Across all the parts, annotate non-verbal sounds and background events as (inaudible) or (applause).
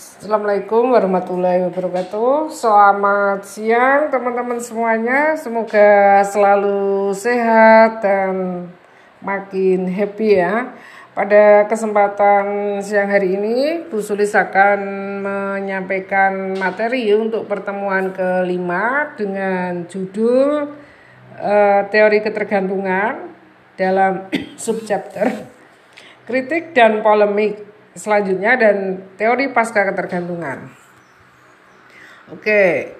Assalamualaikum warahmatullahi wabarakatuh. Selamat siang teman-teman semuanya. Semoga selalu sehat dan makin happy ya. Pada kesempatan siang hari ini, Bu Sulis akan menyampaikan materi untuk pertemuan kelima dengan judul uh, teori ketergantungan dalam (clears throat) subchapter kritik dan polemik selanjutnya dan teori pasca ketergantungan. Oke,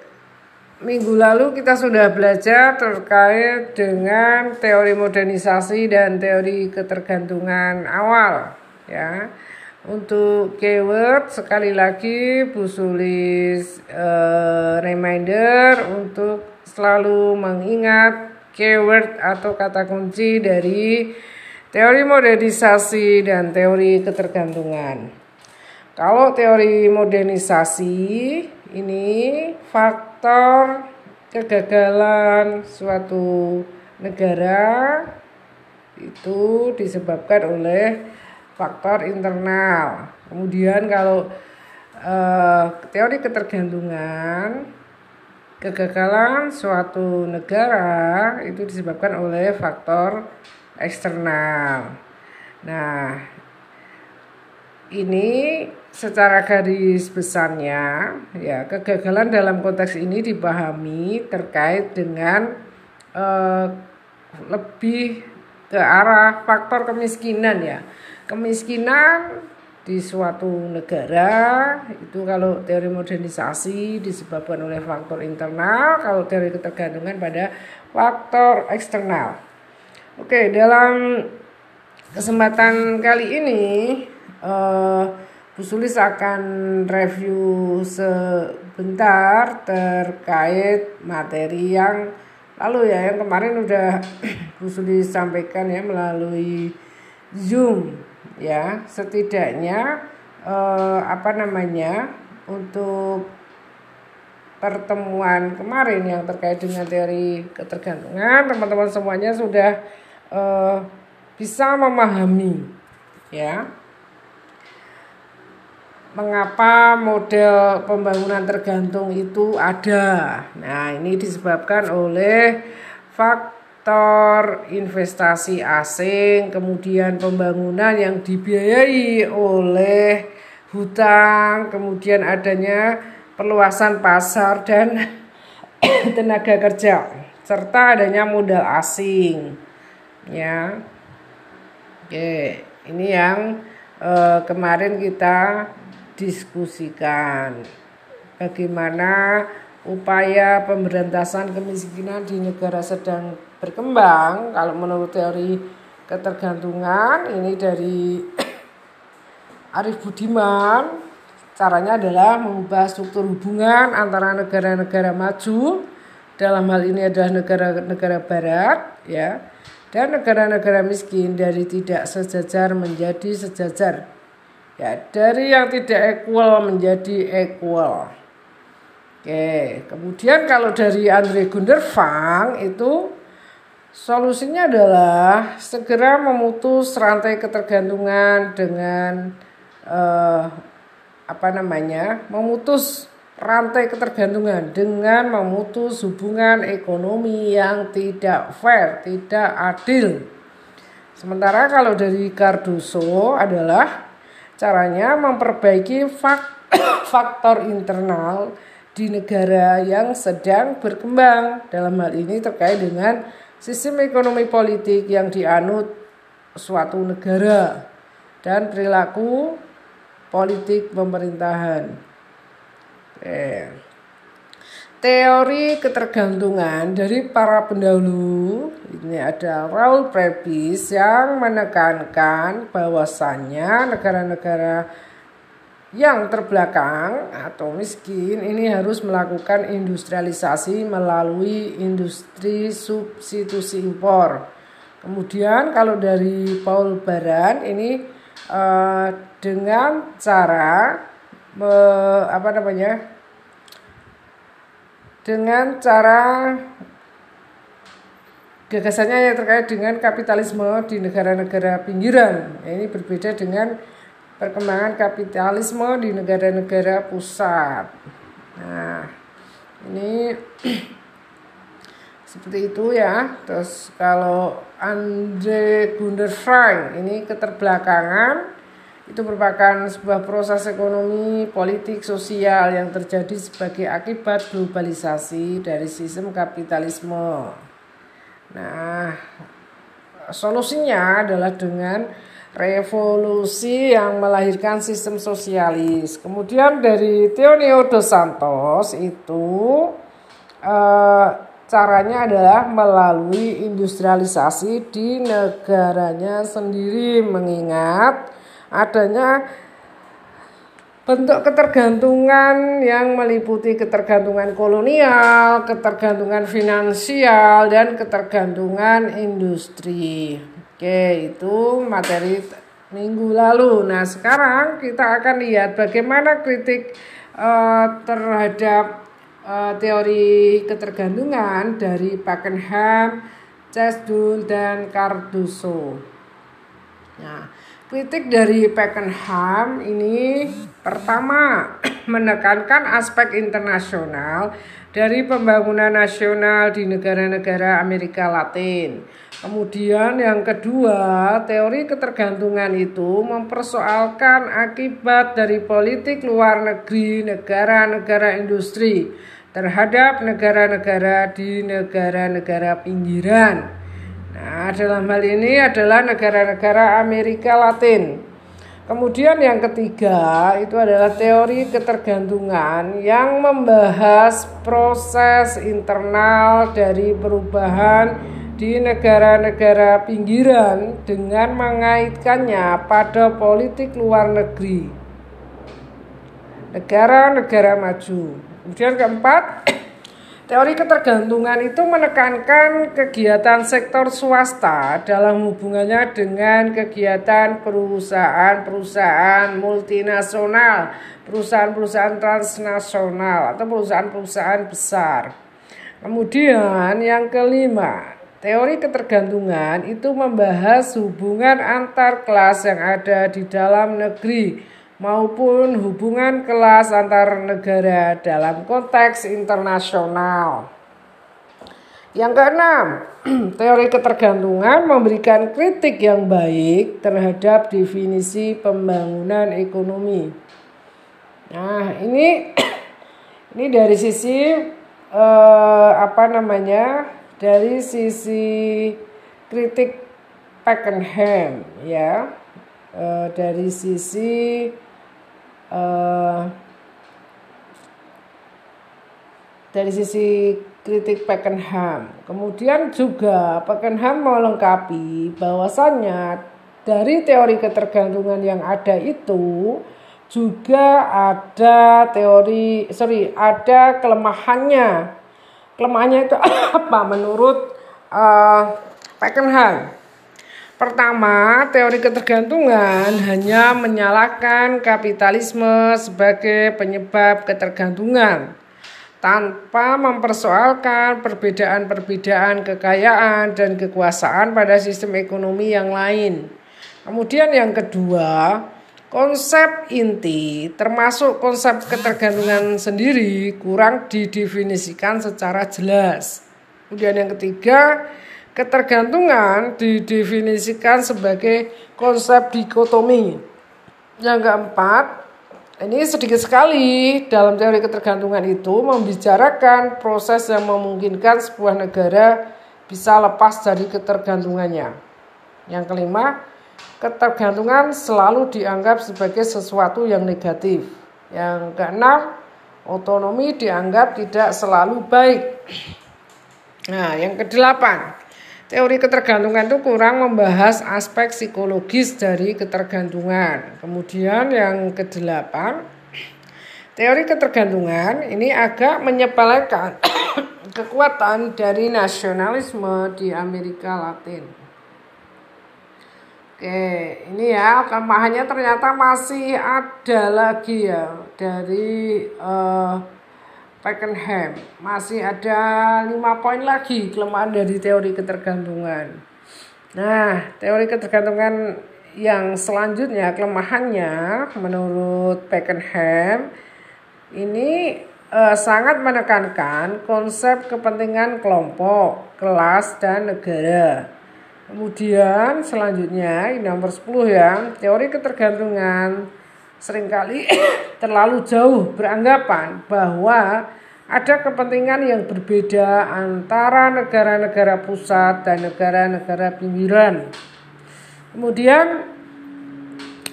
minggu lalu kita sudah belajar terkait dengan teori modernisasi dan teori ketergantungan awal ya. Untuk keyword sekali lagi Bu Sulis uh, reminder untuk selalu mengingat keyword atau kata kunci dari Teori modernisasi dan teori ketergantungan. Kalau teori modernisasi ini faktor kegagalan suatu negara itu disebabkan oleh faktor internal. Kemudian kalau eh, teori ketergantungan kegagalan suatu negara itu disebabkan oleh faktor eksternal. Nah, ini secara garis besarnya ya kegagalan dalam konteks ini dipahami terkait dengan eh, lebih ke arah faktor kemiskinan ya. Kemiskinan di suatu negara itu kalau teori modernisasi disebabkan oleh faktor internal, kalau teori ketergantungan pada faktor eksternal. Oke, dalam kesempatan kali ini uh, Bu Sulis akan review sebentar terkait materi yang lalu ya. Yang kemarin udah (clears throat) Bu Sulis sampaikan ya melalui Zoom ya. Setidaknya uh, apa namanya untuk pertemuan kemarin yang terkait dengan teori ketergantungan teman-teman semuanya sudah uh, bisa memahami ya mengapa model pembangunan tergantung itu ada. Nah, ini disebabkan oleh faktor investasi asing, kemudian pembangunan yang dibiayai oleh hutang, kemudian adanya perluasan pasar dan (coughs) tenaga kerja serta adanya modal asing ya. Oke ini yang eh, kemarin kita diskusikan. Bagaimana upaya pemberantasan kemiskinan di negara sedang berkembang. Kalau menurut teori ketergantungan ini dari (coughs) Arif Budiman. Caranya adalah mengubah struktur hubungan antara negara-negara maju. Dalam hal ini adalah negara-negara barat ya dan negara-negara miskin dari tidak sejajar menjadi sejajar. Ya, dari yang tidak equal menjadi equal. Oke, kemudian kalau dari Andre Gunderfang itu solusinya adalah segera memutus rantai ketergantungan dengan eh, apa namanya? memutus rantai ketergantungan dengan memutus hubungan ekonomi yang tidak fair, tidak adil. Sementara kalau dari Cardoso adalah caranya memperbaiki (coughs) faktor internal di negara yang sedang berkembang. Dalam hal ini terkait dengan sistem ekonomi politik yang dianut suatu negara dan perilaku politik pemerintahan. Eh. Teori ketergantungan dari para pendahulu ini ada Raul Prebis yang menekankan bahwasannya negara-negara yang terbelakang atau miskin ini harus melakukan industrialisasi melalui industri substitusi impor. Kemudian kalau dari Paul Baran ini uh, dengan cara me, apa namanya dengan cara gagasannya yang terkait dengan kapitalisme di negara-negara pinggiran. Ini berbeda dengan perkembangan kapitalisme di negara-negara pusat. Nah, ini (clears throat) seperti itu ya. Terus kalau Andre Gunderfrank ini keterbelakangan itu merupakan sebuah proses ekonomi, politik, sosial yang terjadi sebagai akibat globalisasi dari sistem kapitalisme. Nah, solusinya adalah dengan revolusi yang melahirkan sistem sosialis. Kemudian dari Teonio dos Santos itu eh, caranya adalah melalui industrialisasi di negaranya sendiri mengingat adanya bentuk ketergantungan yang meliputi ketergantungan kolonial, ketergantungan finansial, dan ketergantungan industri. Oke, itu materi minggu lalu. Nah, sekarang kita akan lihat bagaimana kritik uh, terhadap uh, teori ketergantungan dari Pakenham, Chesdul, dan Cardoso. Nah, Kritik dari Pakenham ini pertama (clears throat) menekankan aspek internasional dari pembangunan nasional di negara-negara Amerika Latin. Kemudian yang kedua, teori ketergantungan itu mempersoalkan akibat dari politik luar negeri negara-negara industri terhadap negara-negara di negara-negara pinggiran. Nah, dalam hal ini adalah negara-negara Amerika Latin. Kemudian yang ketiga itu adalah teori ketergantungan yang membahas proses internal dari perubahan di negara-negara pinggiran dengan mengaitkannya pada politik luar negeri. Negara-negara maju. Kemudian keempat, Teori ketergantungan itu menekankan kegiatan sektor swasta dalam hubungannya dengan kegiatan perusahaan-perusahaan multinasional, perusahaan-perusahaan transnasional atau perusahaan-perusahaan besar. Kemudian yang kelima, teori ketergantungan itu membahas hubungan antar kelas yang ada di dalam negeri maupun hubungan kelas antar negara dalam konteks internasional. Yang keenam, (clears throat) teori ketergantungan memberikan kritik yang baik terhadap definisi pembangunan ekonomi. Nah, ini (clears throat) ini dari sisi eh, apa namanya? Dari sisi kritik Pakenham ya. Eh, dari sisi uh, dari sisi kritik Pakenham. Kemudian juga Pakenham melengkapi bahwasannya dari teori ketergantungan yang ada itu juga ada teori sorry ada kelemahannya kelemahannya itu (coughs) apa menurut uh, Pakenham Pertama, teori ketergantungan hanya menyalahkan kapitalisme sebagai penyebab ketergantungan tanpa mempersoalkan perbedaan-perbedaan kekayaan dan kekuasaan pada sistem ekonomi yang lain. Kemudian yang kedua, konsep inti termasuk konsep ketergantungan sendiri kurang didefinisikan secara jelas. Kemudian yang ketiga, Ketergantungan didefinisikan sebagai konsep dikotomi. Yang keempat, ini sedikit sekali dalam teori ketergantungan itu membicarakan proses yang memungkinkan sebuah negara bisa lepas dari ketergantungannya. Yang kelima, ketergantungan selalu dianggap sebagai sesuatu yang negatif. Yang keenam, otonomi dianggap tidak selalu baik. Nah, yang kedelapan, Teori ketergantungan itu kurang membahas aspek psikologis dari ketergantungan. Kemudian yang kedelapan, teori ketergantungan ini agak menyepelekan (coughs) kekuatan dari nasionalisme di Amerika Latin. Oke, ini ya kelemahannya ternyata masih ada lagi ya dari uh, Pakenham. Masih ada lima poin lagi kelemahan dari teori ketergantungan. Nah, teori ketergantungan yang selanjutnya kelemahannya menurut Pakenham ini eh, sangat menekankan konsep kepentingan kelompok, kelas dan negara. Kemudian selanjutnya ini nomor 10 ya, teori ketergantungan sering kali (coughs) terlalu jauh beranggapan bahwa ada kepentingan yang berbeda antara negara-negara pusat dan negara-negara pinggiran. Kemudian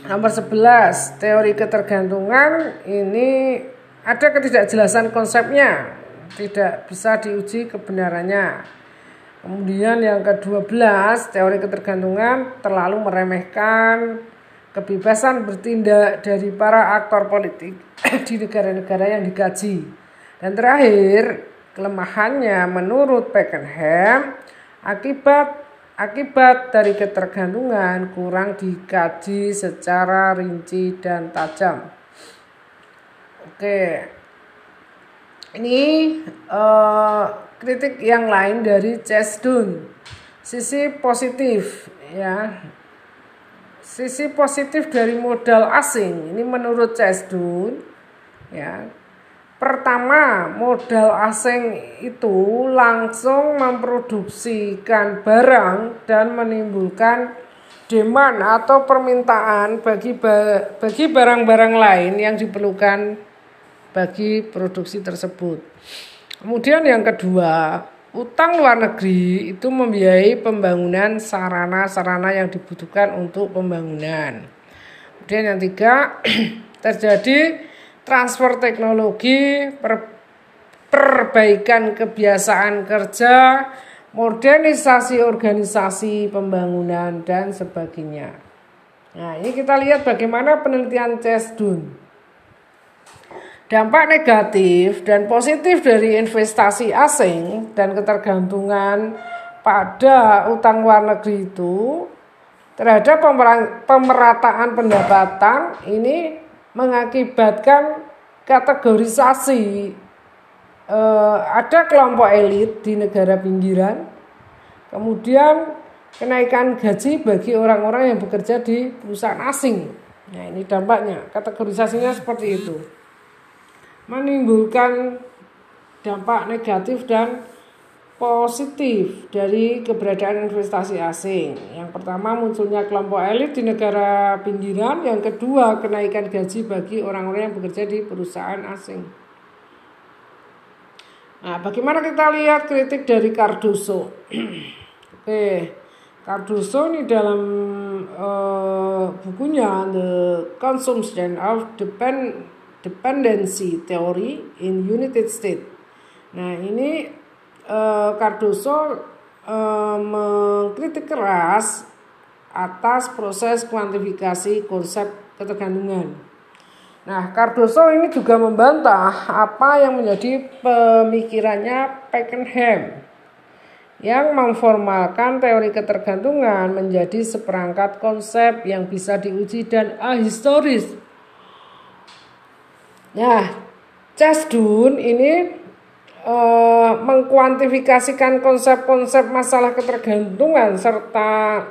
nomor 11, teori ketergantungan ini ada ketidakjelasan konsepnya, tidak bisa diuji kebenarannya. Kemudian yang ke-12, teori ketergantungan terlalu meremehkan kebebasan bertindak dari para aktor politik (clears throat) di negara-negara yang dikaji. Dan terakhir, kelemahannya menurut Pakenham akibat Akibat dari ketergantungan kurang dikaji secara rinci dan tajam. Oke, ini uh, kritik yang lain dari Chesdun. Sisi positif, ya, sisi positif dari modal asing ini menurut Chesdun, ya, Pertama, modal asing itu langsung memproduksikan barang dan menimbulkan demand atau permintaan bagi bagi barang-barang lain yang diperlukan bagi produksi tersebut. Kemudian yang kedua, utang luar negeri itu membiayai pembangunan sarana-sarana yang dibutuhkan untuk pembangunan. Kemudian yang tiga, (clears throat) terjadi transfer teknologi, per, perbaikan kebiasaan kerja, modernisasi organisasi pembangunan dan sebagainya. Nah, ini kita lihat bagaimana penelitian CESDUN. Dampak negatif dan positif dari investasi asing dan ketergantungan pada utang luar negeri itu terhadap pemerataan pendapatan ini mengakibatkan kategorisasi eh, ada kelompok elit di negara pinggiran, kemudian kenaikan gaji bagi orang-orang yang bekerja di perusahaan asing. Nah ini dampaknya, kategorisasinya seperti itu. Menimbulkan dampak negatif dan positif dari keberadaan investasi asing. Yang pertama munculnya kelompok elit di negara pinggiran, yang kedua kenaikan gaji bagi orang-orang yang bekerja di perusahaan asing. Nah, bagaimana kita lihat kritik dari Cardoso? (clears throat) Oke, Cardoso ini dalam uh, bukunya The Consumption of Depend Dependency Theory in United States. Nah, ini Eh, Cardoso eh, mengkritik keras atas proses kuantifikasi konsep ketergantungan. Nah, Cardoso ini juga membantah apa yang menjadi pemikirannya Pakenham yang memformalkan teori ketergantungan menjadi seperangkat konsep yang bisa diuji dan ahistoris. Nah, Chasdun ini uh, mengkuantifikasikan konsep-konsep masalah ketergantungan serta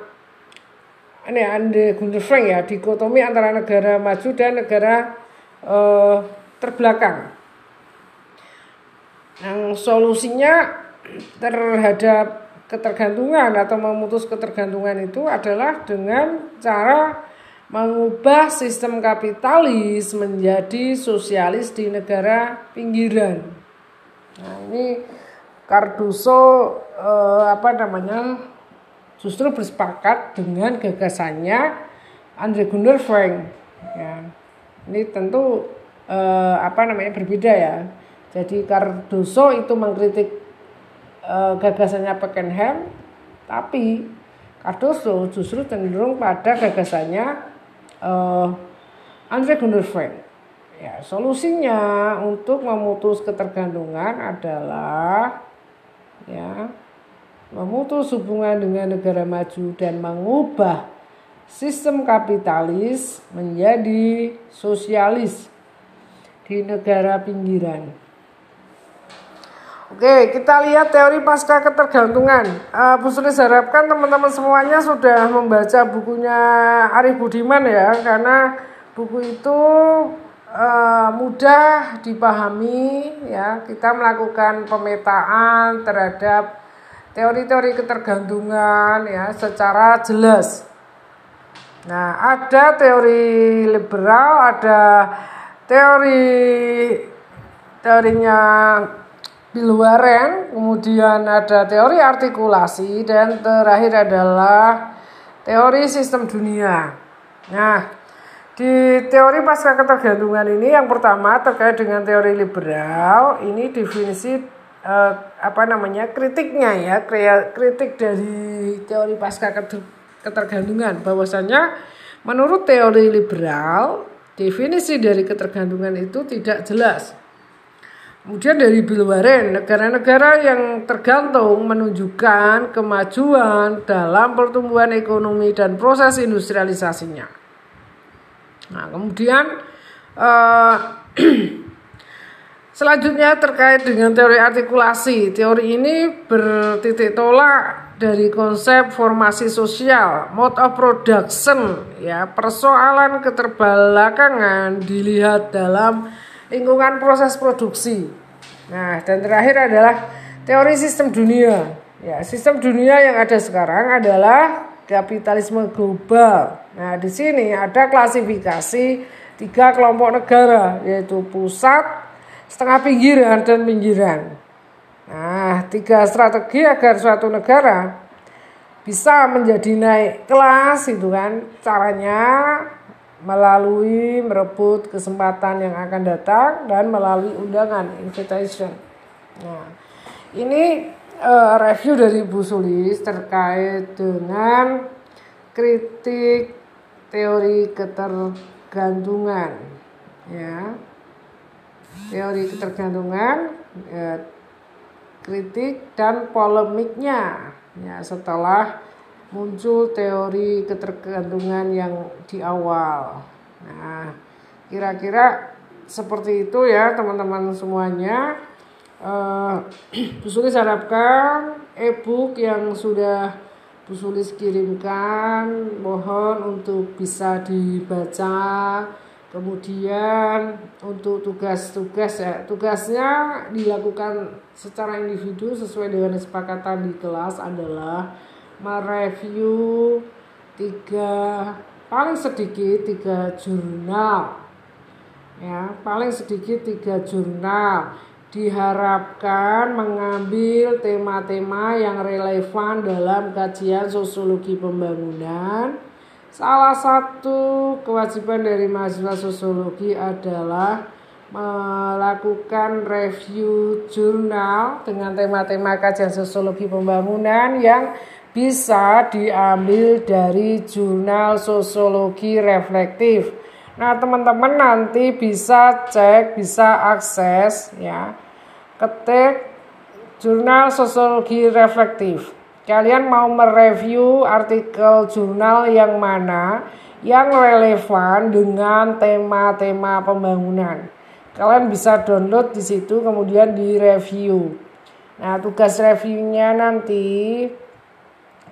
ini Ande Gunter Frank ya dikotomi antara negara maju dan negara uh, terbelakang. Yang solusinya terhadap ketergantungan atau memutus ketergantungan itu adalah dengan cara mengubah sistem kapitalis menjadi sosialis di negara pinggiran. Nah ini Cardoso eh, apa namanya justru bersepakat dengan gagasannya Andre Gunnar Frank. Ya. Ini tentu eh, apa namanya berbeda ya. Jadi Cardoso itu mengkritik eh, gagasannya Pakenham, tapi Cardoso justru cenderung pada gagasannya eh, Andre Gunnar Frank. Ya, solusinya untuk memutus ketergantungan adalah ya memutus hubungan dengan negara maju dan mengubah sistem kapitalis menjadi sosialis di negara pinggiran. Oke, kita lihat teori pasca ketergantungan. Uh, Bu Sulis harapkan teman-teman semuanya sudah membaca bukunya Arif Budiman ya, karena buku itu uh, mudah dipahami ya. Kita melakukan pemetaan terhadap teori-teori ketergantungan ya secara jelas. Nah, ada teori liberal, ada teori teorinya Bill Warren, kemudian ada teori artikulasi dan terakhir adalah teori sistem dunia. Nah, di teori pasca ketergantungan ini yang pertama terkait dengan teori liberal, ini definisi eh, apa namanya? kritiknya ya, kritik dari teori pasca ketergantungan bahwasanya menurut teori liberal, definisi dari ketergantungan itu tidak jelas Kemudian dari Bill Warren, negara-negara yang tergantung menunjukkan kemajuan dalam pertumbuhan ekonomi dan proses industrialisasinya. Nah, kemudian uh, (clears throat) selanjutnya terkait dengan teori artikulasi. Teori ini bertitik tolak dari konsep formasi sosial, mode of production, ya persoalan keterbelakangan dilihat dalam lingkungan proses produksi. Nah, dan terakhir adalah teori sistem dunia. Ya, sistem dunia yang ada sekarang adalah kapitalisme global. Nah, di sini ada klasifikasi tiga kelompok negara, yaitu pusat, setengah pinggiran, dan pinggiran. Nah, tiga strategi agar suatu negara bisa menjadi naik kelas itu kan caranya melalui merebut kesempatan yang akan datang dan melalui undangan invitation. Nah, ini uh, review dari Bu Sulis terkait dengan kritik teori ketergantungan, ya, teori ketergantungan, ya, kritik dan polemiknya, ya setelah muncul teori ketergantungan yang di awal. Nah, kira-kira seperti itu ya teman-teman semuanya. Uh, (clears throat) Bu harapkan e-book yang sudah Bu Sulis kirimkan mohon untuk bisa dibaca kemudian untuk tugas-tugas ya tugasnya dilakukan secara individu sesuai dengan kesepakatan di kelas adalah mereview tiga paling sedikit tiga jurnal. Ya paling sedikit tiga jurnal. Diharapkan mengambil tema-tema yang relevan dalam kajian sosiologi pembangunan. Salah satu kewajiban dari mahasiswa sosiologi adalah melakukan review jurnal dengan tema-tema kajian sosiologi pembangunan yang bisa diambil dari jurnal sosiologi reflektif. Nah, teman-teman nanti bisa cek, bisa akses ya. Ketik jurnal sosiologi reflektif. Kalian mau mereview artikel jurnal yang mana yang relevan dengan tema-tema pembangunan. Kalian bisa download di situ kemudian direview. Nah, tugas reviewnya nanti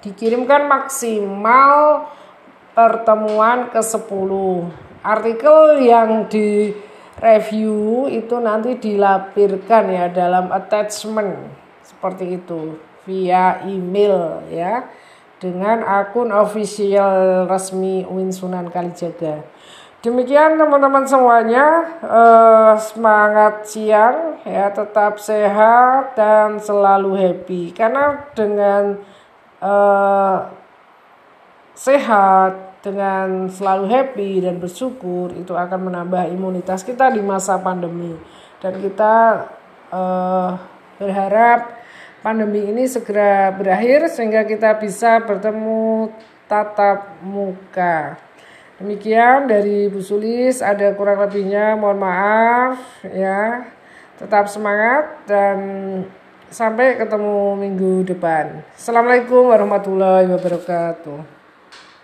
dikirimkan maksimal pertemuan ke-10. Artikel yang di review itu nanti dilampirkan ya dalam attachment seperti itu via email ya dengan akun official resmi Win Sunan Kalijaga. Demikian teman-teman semuanya eh, semangat siang ya tetap sehat dan selalu happy karena dengan uh, sehat dengan selalu happy dan bersyukur itu akan menambah imunitas kita di masa pandemi dan kita uh, berharap pandemi ini segera berakhir sehingga kita bisa bertemu tatap muka. Demikian dari Bu Sulis, ada kurang lebihnya mohon maaf ya. Tetap semangat dan Sampai ketemu minggu depan. Assalamualaikum warahmatullahi wabarakatuh.